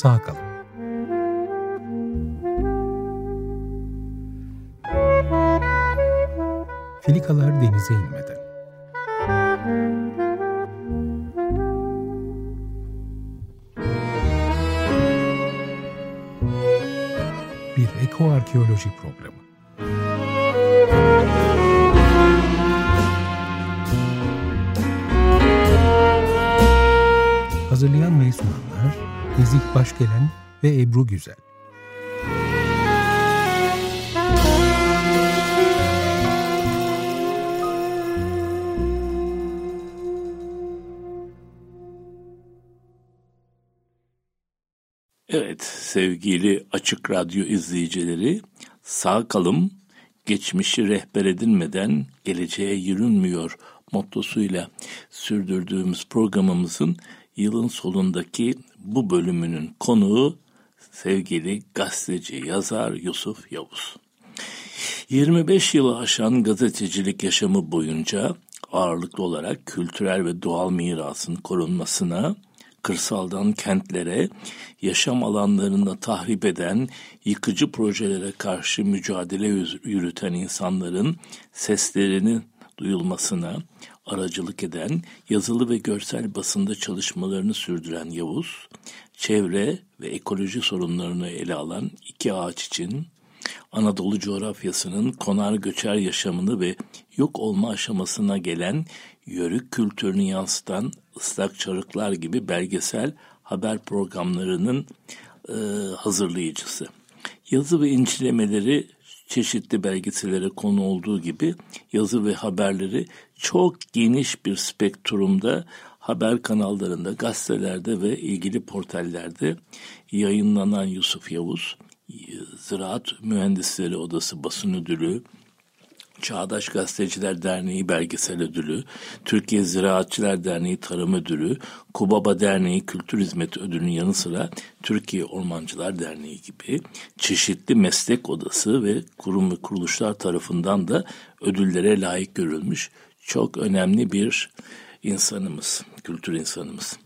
sağ kalın. Filikalar denize inmeden. Bir ekoarkeoloji programı. Hazırlayan ve sunanlar Nezih Başgelen ve Ebru Güzel. Evet sevgili Açık Radyo izleyicileri sağ kalım geçmişi rehber edinmeden geleceğe yürünmüyor mottosuyla sürdürdüğümüz programımızın yılın solundaki bu bölümünün konuğu sevgili gazeteci yazar Yusuf Yavuz. 25 yılı aşan gazetecilik yaşamı boyunca ağırlıklı olarak kültürel ve doğal mirasın korunmasına, kırsaldan kentlere, yaşam alanlarında tahrip eden, yıkıcı projelere karşı mücadele yürüten insanların seslerinin duyulmasına aracılık eden, yazılı ve görsel basında çalışmalarını sürdüren Yavuz, çevre ve ekoloji sorunlarını ele alan iki ağaç için Anadolu coğrafyasının konar göçer yaşamını ve yok olma aşamasına gelen yörük kültürünü yansıtan ıslak çarıklar gibi belgesel haber programlarının e, hazırlayıcısı. Yazı ve incelemeleri çeşitli belgesellere konu olduğu gibi yazı ve haberleri çok geniş bir spektrumda haber kanallarında, gazetelerde ve ilgili portallerde yayınlanan Yusuf Yavuz, Ziraat Mühendisleri Odası Basın Ödülü, Çağdaş Gazeteciler Derneği Belgesel Ödülü, Türkiye Ziraatçılar Derneği Tarım Ödülü, Kubaba Derneği Kültür Hizmeti Ödülü'nün yanı sıra Türkiye Ormancılar Derneği gibi çeşitli meslek odası ve kurum ve kuruluşlar tarafından da ödüllere layık görülmüş çok önemli bir insanımız, kültür insanımız.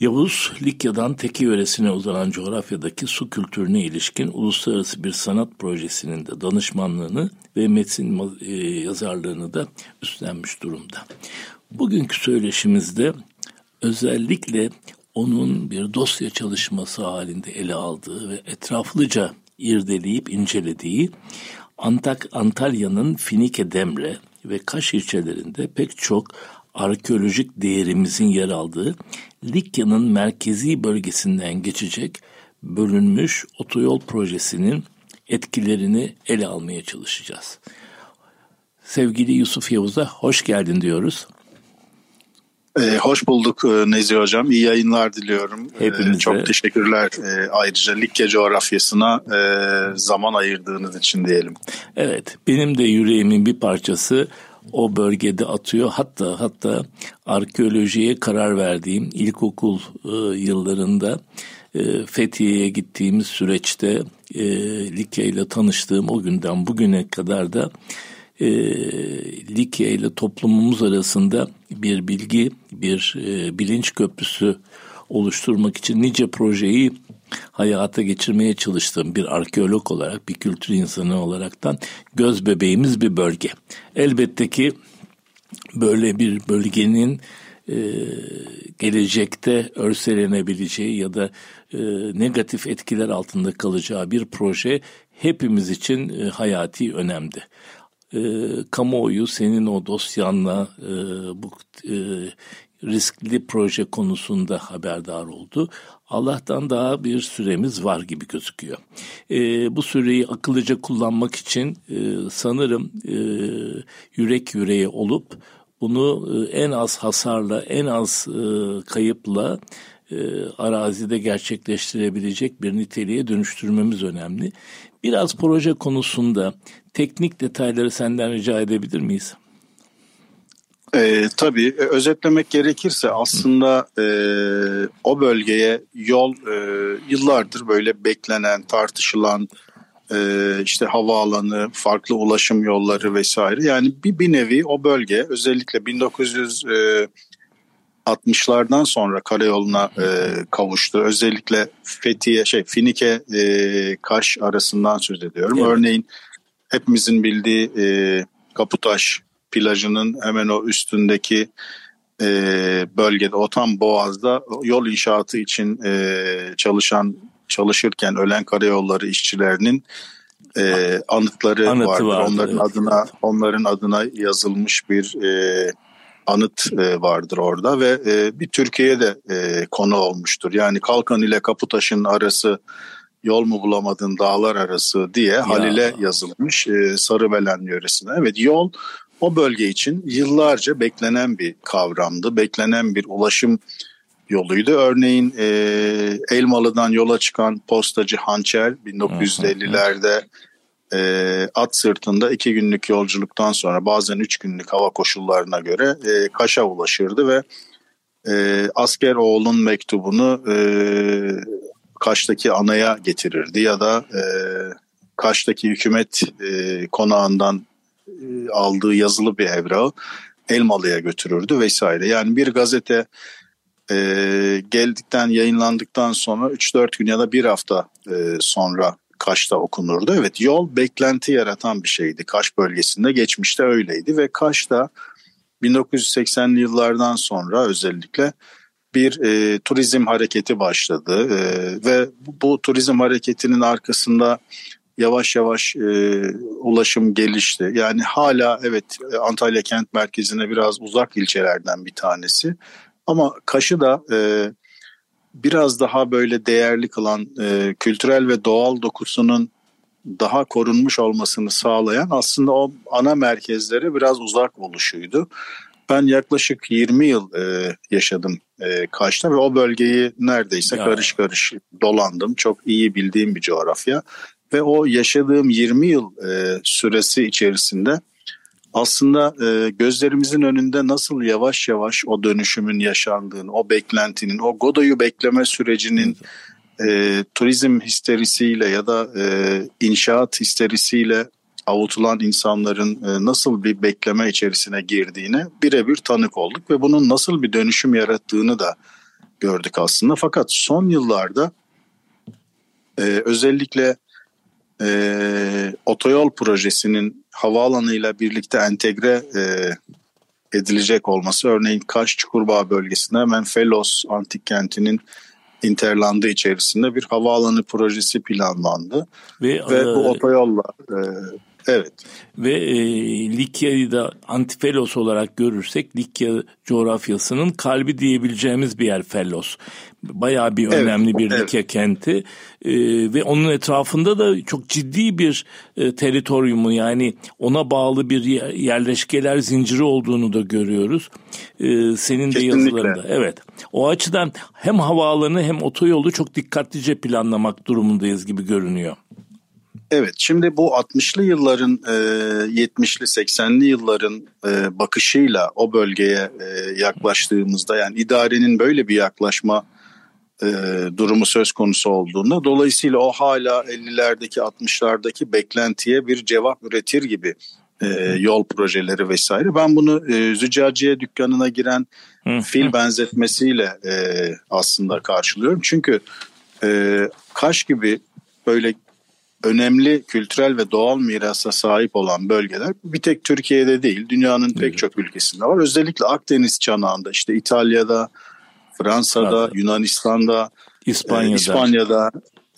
Yavuz, Likya'dan Teki yöresine uzanan coğrafyadaki su kültürüne ilişkin uluslararası bir sanat projesinin de danışmanlığını ve metin e, yazarlığını da üstlenmiş durumda. Bugünkü söyleşimizde özellikle onun bir dosya çalışması halinde ele aldığı ve etraflıca irdeleyip incelediği Antak Antalya'nın Finike Demre ve Kaş ilçelerinde pek çok arkeolojik değerimizin yer aldığı Likya'nın merkezi bölgesinden geçecek bölünmüş otoyol projesinin etkilerini ele almaya çalışacağız. Sevgili Yusuf Yavuz'a hoş geldin diyoruz. Ee, hoş bulduk e, Nezih Hocam. İyi yayınlar diliyorum. Ee, Hepinize. Ee, çok teşekkürler ee, ayrıca Likya coğrafyasına e, zaman ayırdığınız için diyelim. Evet, benim de yüreğimin bir parçası o bölgede atıyor. Hatta hatta arkeolojiye karar verdiğim ilkokul e, yıllarında e, Fethiye'ye gittiğimiz süreçte e, Likya ile tanıştığım o günden bugüne kadar da e, Likya ile toplumumuz arasında bir bilgi, bir e, bilinç köprüsü oluşturmak için nice projeyi hayata geçirmeye çalıştığım bir arkeolog olarak, bir kültür insanı olaraktan göz bebeğimiz bir bölge. Elbette ki böyle bir bölgenin e, gelecekte örselenebileceği ya da e, negatif etkiler altında kalacağı bir proje hepimiz için e, hayati önemli. E, kamuoyu senin o dosyanla e, bu e, riskli proje konusunda haberdar oldu. Allah'tan daha bir süremiz var gibi gözüküyor. E, bu süreyi akıllıca kullanmak için e, sanırım e, yürek yüreğe olup bunu e, en az hasarla, en az e, kayıpla e, arazide gerçekleştirebilecek bir niteliğe dönüştürmemiz önemli. Biraz proje konusunda teknik detayları senden rica edebilir miyiz? E, tabii özetlemek gerekirse aslında e, o bölgeye yol e, yıllardır böyle beklenen, tartışılan e, işte havaalanı, farklı ulaşım yolları vesaire. Yani bir, bir nevi o bölge özellikle 1900 e, 60'lardan sonra karayoluna e, kavuştu. Özellikle Fethiye, şey Finike, e, Kaş arasından söz ediyorum. Evet. Örneğin hepimizin bildiği e, Kaputaş plajının hemen o üstündeki e, bölgede, o tam Boğaz'da yol inşaatı için e, çalışan çalışırken ölen karayolları işçilerinin e, anıtları Anıtı vardır. vardır. Onların evet. adına onların adına yazılmış bir e, anıt e, vardır orada ve e, bir Türkiye'ye de e, konu olmuştur. Yani Kalkan ile Kaputaş'ın arası yol mu bulamadın dağlar arası diye ya. Halil'e yazılmış e, Sarıbelen yöresine. Evet yol o bölge için yıllarca beklenen bir kavramdı. Beklenen bir ulaşım yoluydu. Örneğin e, Elmalı'dan yola çıkan postacı Hançer 1950'lerde e, at sırtında iki günlük yolculuktan sonra bazen üç günlük hava koşullarına göre e, Kaş'a ulaşırdı ve e, asker oğlun mektubunu e, Kaş'taki anaya getirirdi ya da e, Kaş'taki hükümet e, konağından aldığı yazılı bir evrağı Elmalı'ya götürürdü vesaire. Yani bir gazete e, geldikten yayınlandıktan sonra 3-4 gün ya da bir hafta e, sonra Kaş'ta okunurdu. Evet yol beklenti yaratan bir şeydi. Kaş bölgesinde geçmişte öyleydi ve Kaş'ta 1980'li yıllardan sonra özellikle bir e, turizm hareketi başladı e, ve bu, bu turizm hareketinin arkasında yavaş yavaş e, ulaşım gelişti. Yani hala evet Antalya kent merkezine biraz uzak ilçelerden bir tanesi ama Kaş'ı da e, biraz daha böyle değerli kılan e, kültürel ve doğal dokusunun daha korunmuş olmasını sağlayan aslında o ana merkezlere biraz uzak oluşuydu. Ben yaklaşık 20 yıl e, yaşadım e, Kaş'ta ve o bölgeyi neredeyse ya. karış karış dolandım. Çok iyi bildiğim bir coğrafya ve o yaşadığım 20 yıl e, süresi içerisinde aslında e, gözlerimizin önünde nasıl yavaş yavaş o dönüşümün yaşandığını, o beklentinin, o Godoy'u bekleme sürecinin e, turizm histerisiyle ya da e, inşaat histerisiyle avutulan insanların e, nasıl bir bekleme içerisine girdiğine birebir tanık olduk ve bunun nasıl bir dönüşüm yarattığını da gördük aslında. Fakat son yıllarda e, özellikle e, otoyol projesinin havaalanıyla birlikte entegre e, edilecek olması örneğin Kaş Çukurbağ bölgesinde hemen Felos antik kentinin interlandı içerisinde bir havaalanı projesi planlandı ve, ve e, bu otoyolla e, Evet. Ve e, Likya'yı da Antifelos olarak görürsek Likya coğrafyasının kalbi diyebileceğimiz bir yer Felos. Bayağı bir önemli evet, bir evet. Likya kenti e, ve onun etrafında da çok ciddi bir e, teritoriumu yani ona bağlı bir yerleşkeler zinciri olduğunu da görüyoruz. E, senin de yazılarında. Evet. O açıdan hem havaalanı hem otoyolu çok dikkatlice planlamak durumundayız gibi görünüyor. Evet şimdi bu 60'lı yılların 70'li 80'li yılların e, bakışıyla o bölgeye e, yaklaştığımızda yani idarenin böyle bir yaklaşma e, durumu söz konusu olduğunda dolayısıyla o hala 50'lerdeki 60'lardaki beklentiye bir cevap üretir gibi yol projeleri vesaire. Ben bunu e, züccaciye dükkanına giren fil benzetmesiyle aslında karşılıyorum. Çünkü Kaş gibi böyle önemli kültürel ve doğal mirasa sahip olan bölgeler bir tek Türkiye'de değil dünyanın pek çok ülkesinde var. Özellikle Akdeniz çanağında işte İtalya'da, Fransa'da, evet. Yunanistan'da, İspanya'da, e, İspanya'da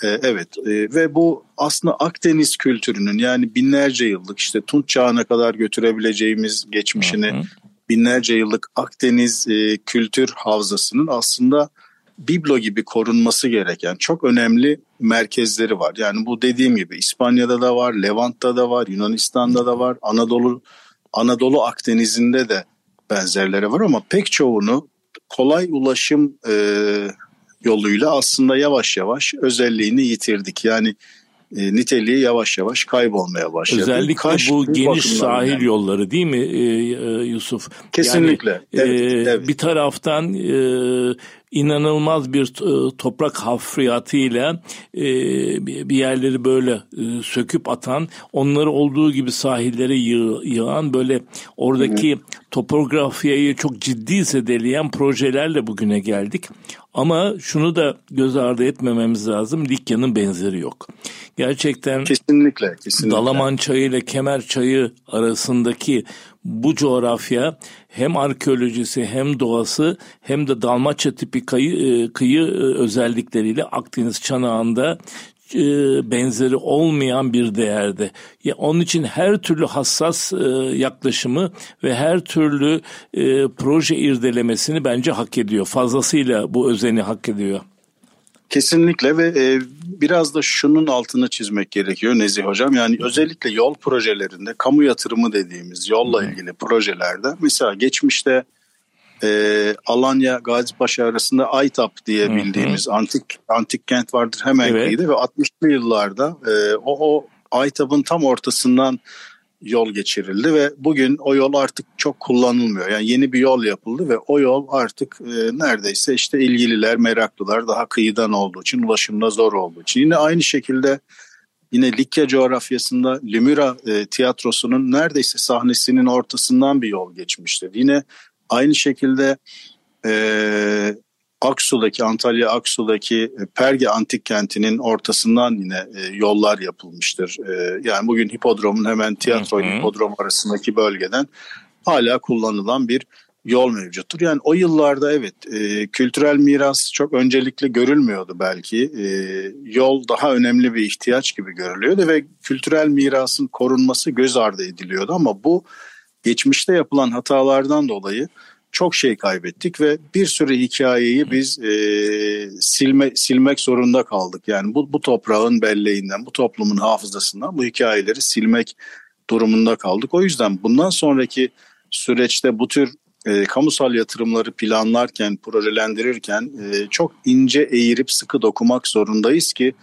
e, evet e, ve bu aslında Akdeniz kültürünün yani binlerce yıllık işte Tunç çağına kadar götürebileceğimiz geçmişini hı hı. binlerce yıllık Akdeniz e, kültür havzasının aslında biblo gibi korunması gereken çok önemli merkezleri var. Yani bu dediğim gibi İspanya'da da var, Levant'ta da var, Yunanistan'da da var, Anadolu Anadolu Akdeniz'inde de benzerleri var ama pek çoğunu kolay ulaşım e, yoluyla aslında yavaş yavaş özelliğini yitirdik. Yani e, niteliği yavaş yavaş kaybolmaya başladı. Özellikle Kaş, bu geniş sahil yani. yolları değil mi e, e, Yusuf? Kesinlikle. Yani, evet, e, evet. Bir taraftan e, inanılmaz bir e, toprak hafriyatıyla e, bir yerleri böyle e, söküp atan, onları olduğu gibi sahillere yığ, yığan böyle oradaki hı topografyayı çok ciddi zedeleyen projelerle bugüne geldik. Ama şunu da göz ardı etmememiz lazım. Likya'nın benzeri yok. Gerçekten kesinlikle, kesinlikle. Dalaman Çayı ile Kemer Çayı arasındaki bu coğrafya hem arkeolojisi hem doğası hem de Dalmaçya tipi kıyı, e, kıyı e, özellikleriyle Akdeniz çanağında e, benzeri olmayan bir değerde. Ya onun için her türlü hassas yaklaşımı ve her türlü proje irdelemesini bence hak ediyor. Fazlasıyla bu özeni hak ediyor. Kesinlikle ve e, biraz da şunun altını çizmek gerekiyor Nezih Hocam. Yani özellikle yol projelerinde kamu yatırımı dediğimiz yolla ilgili projelerde mesela geçmişte e, Alanya Gazipaşa arasında Aytap diye bildiğimiz antik antik kent vardır hemen evet. kıyıda ve 60'lı yıllarda e, o, o Aytap'ın tam ortasından yol geçirildi ve bugün o yol artık çok kullanılmıyor. Yani yeni bir yol yapıldı ve o yol artık e, neredeyse işte ilgililer, meraklılar daha kıyıdan olduğu için, ulaşımda zor olduğu için. Yine aynı şekilde yine Likya coğrafyasında Limura e, tiyatrosunun neredeyse sahnesinin ortasından bir yol geçmişti. Yine aynı şekilde e, Aksu'daki Antalya Aksu'daki e, Perge antik kentinin ortasından yine e, yollar yapılmıştır. E, yani bugün hipodromun hemen tiyatro ile hipodrom arasındaki bölgeden hala kullanılan bir yol mevcuttur. Yani o yıllarda evet kültürel miras çok öncelikli görülmüyordu belki. yol daha önemli bir ihtiyaç gibi görülüyordu ve kültürel mirasın korunması göz ardı ediliyordu ama bu geçmişte yapılan hatalardan dolayı çok şey kaybettik ve bir sürü hikayeyi biz e, silme, silmek zorunda kaldık. Yani bu, bu toprağın belleğinden, bu toplumun hafızasından bu hikayeleri silmek durumunda kaldık. O yüzden bundan sonraki süreçte bu tür e, kamusal yatırımları planlarken, projelendirirken e, çok ince eğirip sıkı dokumak zorundayız ki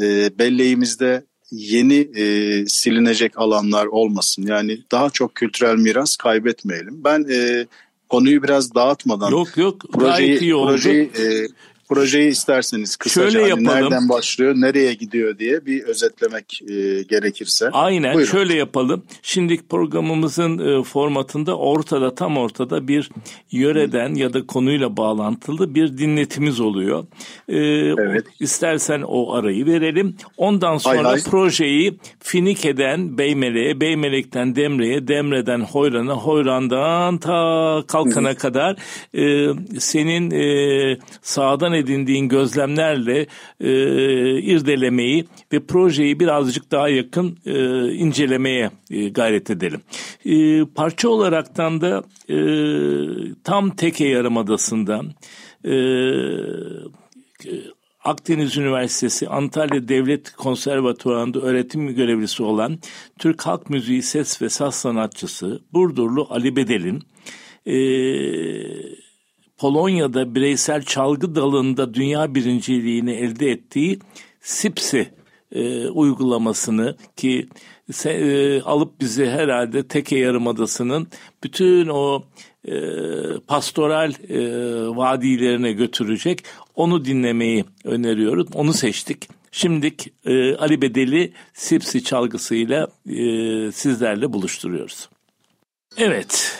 e, belleğimizde yeni e, silinecek alanlar olmasın. Yani daha çok kültürel miras kaybetmeyelim. Ben e, konuyu biraz dağıtmadan yok yok projeyi, gayet iyi oldu. Projeyi, e, projeyi isterseniz kısaca şöyle hani yapalım. nereden başlıyor, nereye gidiyor diye bir özetlemek e, gerekirse. Aynen Buyurun. şöyle yapalım. Şimdi programımızın e, formatında ortada tam ortada bir yöreden Hı. ya da konuyla bağlantılı bir dinletimiz oluyor. E, evet. İstersen o arayı verelim. Ondan sonra hay hay. projeyi Finike'den Beymelek'e, Beymelek'ten Demre'ye, Demre'den Hoyran'a, Hoyran'dan ta Kalkan'a Hı. kadar e, senin e, sağdan edindiğin gözlemlerle e, irdelemeyi ve projeyi birazcık daha yakın e, incelemeye e, gayret edelim. E, parça olaraktan da e, tam Teke Yarımadası'nda e, Akdeniz Üniversitesi Antalya Devlet Konservatuvarı'nda öğretim görevlisi olan Türk Halk Müziği ses ve saz sanatçısı Burdurlu Ali Bedel'in e, Polonya'da bireysel çalgı dalında dünya birinciliğini elde ettiği SIPSI e, uygulamasını ki e, alıp bizi herhalde Teke Yarımadası'nın bütün o e, pastoral e, vadilerine götürecek. Onu dinlemeyi öneriyoruz. Onu seçtik. Şimdilik e, Ali Bedeli Sipsi çalgısıyla e, sizlerle buluşturuyoruz. Evet,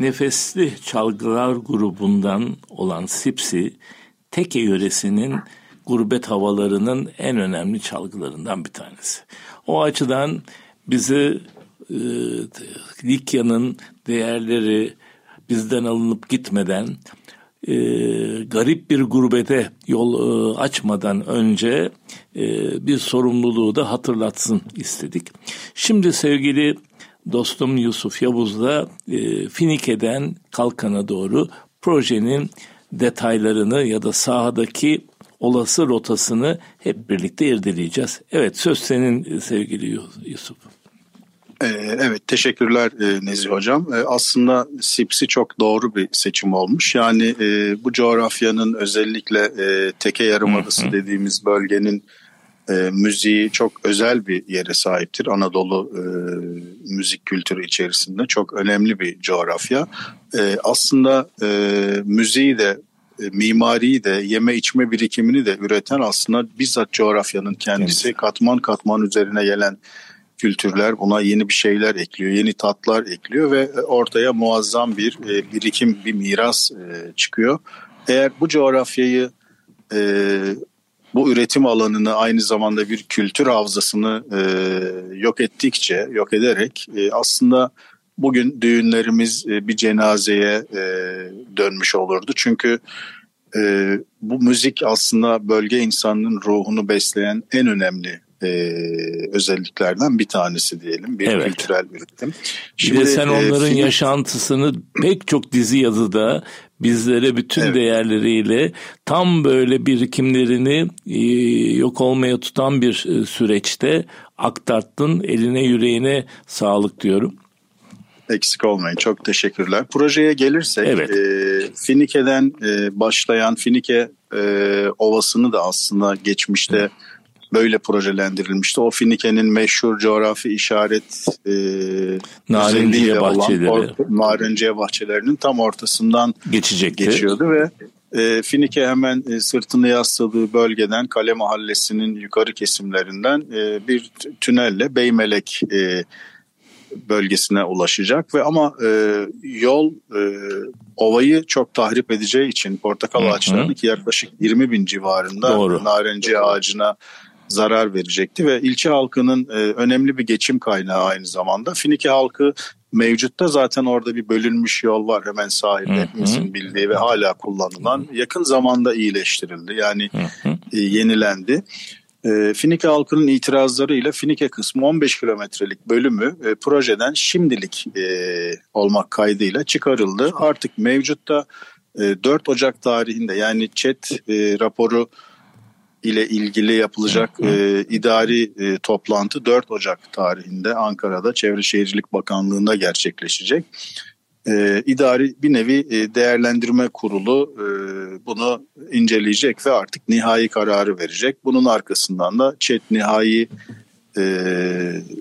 Nefesli Çalgılar grubundan olan Sipsi, Teke yöresinin gurbet havalarının en önemli çalgılarından bir tanesi. O açıdan bizi e, Likya'nın değerleri bizden alınıp gitmeden e, garip bir gurbete yol e, açmadan önce e, bir sorumluluğu da hatırlatsın istedik. Şimdi sevgili dostum Yusuf Yavuz'la e, Finike'den Kalkan'a doğru projenin detaylarını ya da sahadaki olası rotasını hep birlikte irdeleyeceğiz. Evet söz senin sevgili Yusuf. Ee, evet teşekkürler e, Nezih Hocam. Aslında SIPS'i çok doğru bir seçim olmuş. Yani e, bu coğrafyanın özellikle e, Teke Yarımadası dediğimiz bölgenin e, müziği çok özel bir yere sahiptir. Anadolu e, müzik kültürü içerisinde çok önemli bir coğrafya. E, aslında e, müziği de e, mimariyi de yeme içme birikimini de üreten aslında bizzat coğrafyanın kendisi evet. katman katman üzerine gelen kültürler buna yeni bir şeyler ekliyor, yeni tatlar ekliyor ve ortaya muazzam bir e, birikim, bir miras e, çıkıyor. Eğer bu coğrafyayı e, bu üretim alanını aynı zamanda bir kültür havzasını e, yok ettikçe, yok ederek e, aslında bugün düğünlerimiz e, bir cenazeye e, dönmüş olurdu. Çünkü e, bu müzik aslında bölge insanının ruhunu besleyen en önemli e, özelliklerden bir tanesi diyelim. Bir evet. kültürel üretim. Şimdi, bir de sen onların film... yaşantısını pek çok dizi yazıda bizlere bütün evet. değerleriyle tam böyle birikimlerini e, yok olmaya tutan bir e, süreçte aktarttın. Eline yüreğine sağlık diyorum. Eksik olmayın. Çok teşekkürler. Projeye gelirsek evet. e, Finike'den e, başlayan Finike e, Ovası'nı da aslında geçmişte Hı böyle projelendirilmişti. O Finike'nin meşhur coğrafi işaret e, Narenciye bahçeleri. Olan, Narenciye bahçelerinin tam ortasından Geçecekti. geçiyordu ve e, Finike hemen e, sırtını yasladığı bölgeden Kale Mahallesi'nin yukarı kesimlerinden e, bir tünelle Beymelek e, bölgesine ulaşacak ve ama e, yol e, ovayı çok tahrip edeceği için portakal ağaçlarının ki yaklaşık 20 bin civarında Doğru. narenciye ağacına zarar verecekti ve ilçe halkının e, önemli bir geçim kaynağı aynı zamanda. Finike halkı mevcutta zaten orada bir bölünmüş yol var hemen sahilde hepimizin bildiği ve hala kullanılan yakın zamanda iyileştirildi yani e, yenilendi. E, Finike halkının itirazlarıyla Finike kısmı 15 kilometrelik bölümü e, projeden şimdilik e, olmak kaydıyla çıkarıldı. Artık mevcutta e, 4 Ocak tarihinde yani ÇED e, raporu ile ilgili yapılacak e, idari e, toplantı 4 Ocak tarihinde Ankara'da Çevre Şehircilik Bakanlığı'nda gerçekleşecek. E, idari bir nevi e, değerlendirme kurulu e, bunu inceleyecek ve artık nihai kararı verecek. Bunun arkasından da ÇED nihai e,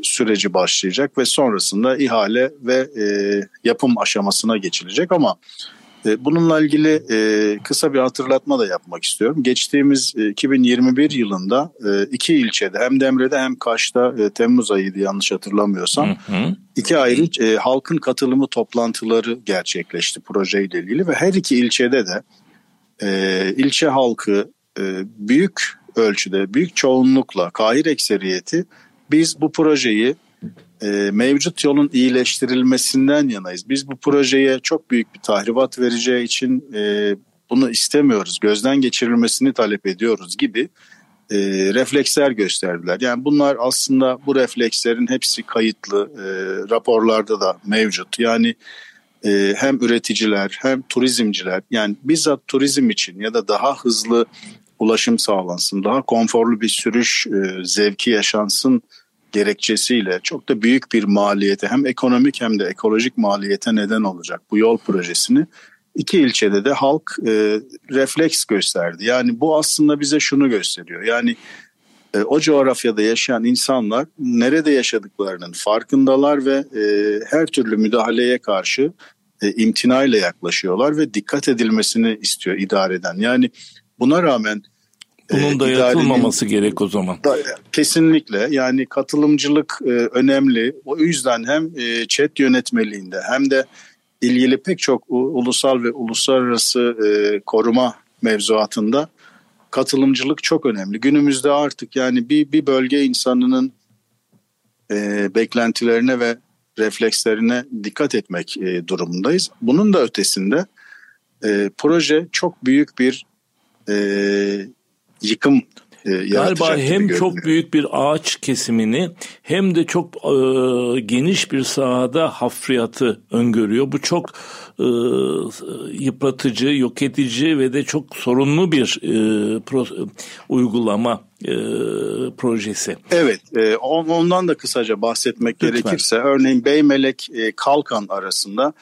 süreci başlayacak ve sonrasında ihale ve e, yapım aşamasına geçilecek ama bununla ilgili e, kısa bir hatırlatma da yapmak istiyorum. Geçtiğimiz 2021 e, yılında iki ilçede hem Demre'de hem Kaş'ta Temmuz ayıydı yanlış hatırlamıyorsam. Hı hı. iki ayrı halkın katılımı toplantıları gerçekleşti projeyle ilgili ve her iki ilçede de ilçe halkı büyük ölçüde, büyük çoğunlukla, kahir ekseriyeti biz bu projeyi e, mevcut yolun iyileştirilmesinden yanayız. Biz bu projeye çok büyük bir tahribat vereceği için e, bunu istemiyoruz, gözden geçirilmesini talep ediyoruz gibi e, refleksler gösterdiler. Yani bunlar aslında bu reflekslerin hepsi kayıtlı, e, raporlarda da mevcut. Yani e, hem üreticiler hem turizmciler yani bizzat turizm için ya da daha hızlı ulaşım sağlansın, daha konforlu bir sürüş e, zevki yaşansın gerekçesiyle çok da büyük bir maliyete hem ekonomik hem de ekolojik maliyete neden olacak bu yol projesini iki ilçede de halk e, refleks gösterdi. Yani bu aslında bize şunu gösteriyor. Yani e, o coğrafyada yaşayan insanlar nerede yaşadıklarının farkındalar ve e, her türlü müdahaleye karşı e, imtinayla yaklaşıyorlar ve dikkat edilmesini istiyor idareden. Yani buna rağmen bunun da yapılmaması gerek o zaman. Da, kesinlikle yani katılımcılık e, önemli. O yüzden hem e, chat yönetmeliğinde hem de ilgili pek çok ulusal ve uluslararası e, koruma mevzuatında katılımcılık çok önemli. Günümüzde artık yani bir, bir bölge insanının e, beklentilerine ve reflekslerine dikkat etmek e, durumundayız. Bunun da ötesinde e, proje çok büyük bir e, yıkım e, Galiba hem çok büyük bir ağaç kesimini hem de çok e, geniş bir sahada hafriyatı öngörüyor. Bu çok e, yıpratıcı, yok edici ve de çok sorunlu bir e, pro, uygulama e, projesi. Evet, e, ondan da kısaca bahsetmek Lütfen. gerekirse örneğin Beymelek e, Kalkan arasında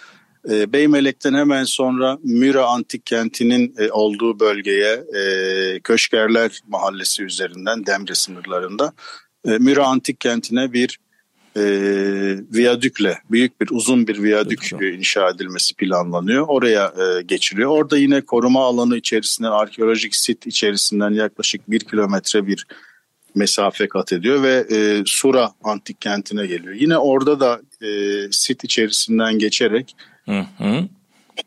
e, Beymelek'ten hemen sonra Müra Antik Kenti'nin e, olduğu bölgeye e, Köşkerler Mahallesi üzerinden Demre sınırlarında e, Müra Antik Kenti'ne bir e, viyadükle büyük bir uzun bir viyadük evet. inşa edilmesi planlanıyor. Oraya e, geçiriyor. Orada yine koruma alanı içerisinden arkeolojik sit içerisinden yaklaşık bir kilometre bir mesafe kat ediyor ve e, Sura antik kentine geliyor. Yine orada da e, sit içerisinden geçerek hı hı.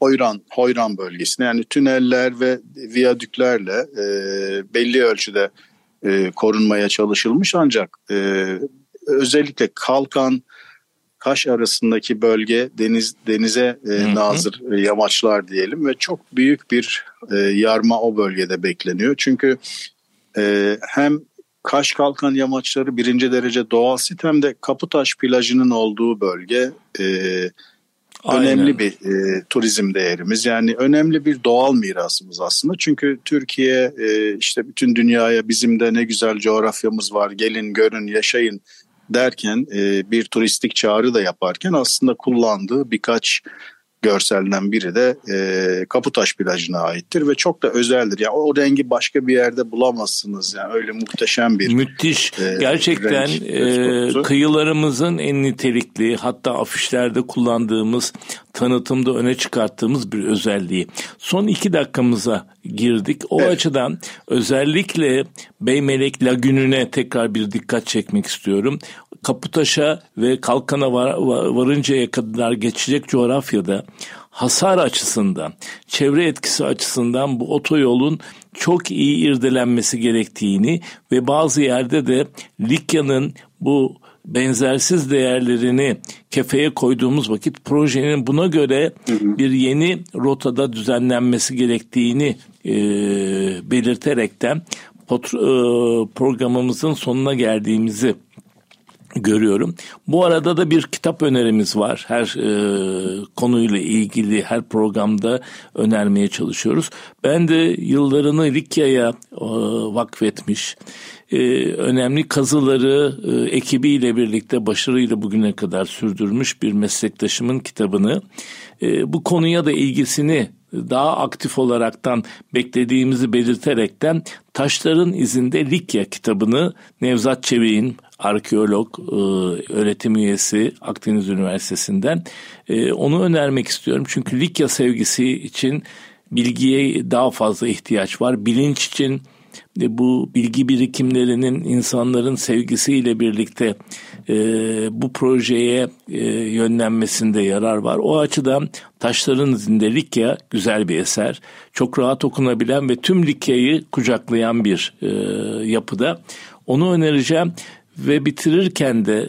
Hoyran Hoyran bölgesine yani tüneller ve viyadüklerle e, belli ölçüde e, korunmaya çalışılmış ancak e, özellikle Kalkan Kaş arasındaki bölge deniz denize e, nazır e, yamaçlar diyelim ve çok büyük bir e, yarma o bölgede bekleniyor. Çünkü e, hem Kaş Kalkan yamaçları birinci derece doğal sit hem de Kaputaş plajının olduğu bölge e, önemli bir e, turizm değerimiz. Yani önemli bir doğal mirasımız aslında. Çünkü Türkiye e, işte bütün dünyaya bizim de ne güzel coğrafyamız var gelin görün yaşayın derken e, bir turistik çağrı da yaparken aslında kullandığı birkaç görselden biri de e, Kaputaş plajına aittir ve çok da özeldir. Yani o rengi başka bir yerde bulamazsınız. Yani öyle muhteşem bir müthiş. E, Gerçekten e, kıyılarımızın en nitelikli hatta afişlerde kullandığımız tanıtımda öne çıkarttığımız bir özelliği. Son iki dakikamıza girdik. O evet. açıdan özellikle Beymelek Lagünü'ne tekrar bir dikkat çekmek istiyorum. Kaputaş'a ve Kalkan'a var, varıncaya kadar geçecek coğrafyada hasar açısından, çevre etkisi açısından bu otoyolun çok iyi irdelenmesi gerektiğini ve bazı yerde de Likya'nın bu benzersiz değerlerini kefeye koyduğumuz vakit projenin buna göre bir yeni rotada düzenlenmesi gerektiğini e, belirterekten e, programımızın sonuna geldiğimizi görüyorum. Bu arada da bir kitap önerimiz var. Her e, konuyla ilgili her programda önermeye çalışıyoruz. Ben de yıllarını Likya'ya e, vakfetmiş, e, önemli kazıları e, ekibiyle birlikte başarıyla bugüne kadar sürdürmüş bir meslektaşımın kitabını, e, bu konuya da ilgisini daha aktif olaraktan beklediğimizi belirterekten Taşların İzinde Likya kitabını Nevzat Çevik'in arkeolog, e, öğretim üyesi Akdeniz Üniversitesi'nden e, onu önermek istiyorum. Çünkü Likya sevgisi için bilgiye daha fazla ihtiyaç var. Bilinç için bu bilgi birikimlerinin insanların sevgisiyle birlikte e, bu projeye e, yönlenmesinde yarar var. O açıdan Taşların izinde Likya güzel bir eser. Çok rahat okunabilen ve tüm Likya'yı kucaklayan bir e, yapıda. Onu önereceğim ve bitirirken de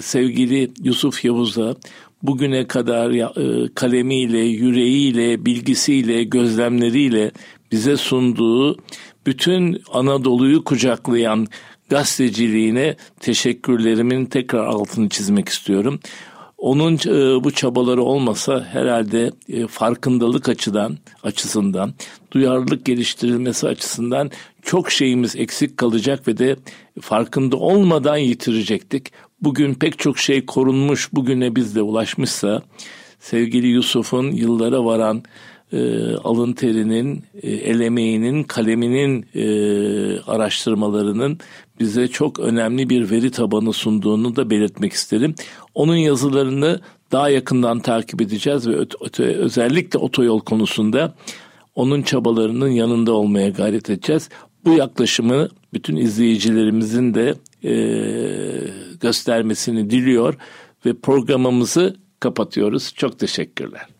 sevgili Yusuf Yavuz'a bugüne kadar e, kalemiyle, yüreğiyle, bilgisiyle, gözlemleriyle bize sunduğu bütün Anadolu'yu kucaklayan gazeteciliğine teşekkürlerimin tekrar altını çizmek istiyorum. Onun e, bu çabaları olmasa herhalde e, farkındalık açıdan açısından, duyarlılık geliştirilmesi açısından çok şeyimiz eksik kalacak ve de farkında olmadan yitirecektik. Bugün pek çok şey korunmuş, bugüne biz de ulaşmışsa sevgili Yusuf'un yıllara varan e, alın terinin, e, el emeğinin, kaleminin e, araştırmalarının bize çok önemli bir veri tabanı sunduğunu da belirtmek isterim. Onun yazılarını daha yakından takip edeceğiz ve öte, öte, özellikle otoyol konusunda onun çabalarının yanında olmaya gayret edeceğiz. Bu yaklaşımı bütün izleyicilerimizin de e, göstermesini diliyor ve programımızı kapatıyoruz. Çok teşekkürler.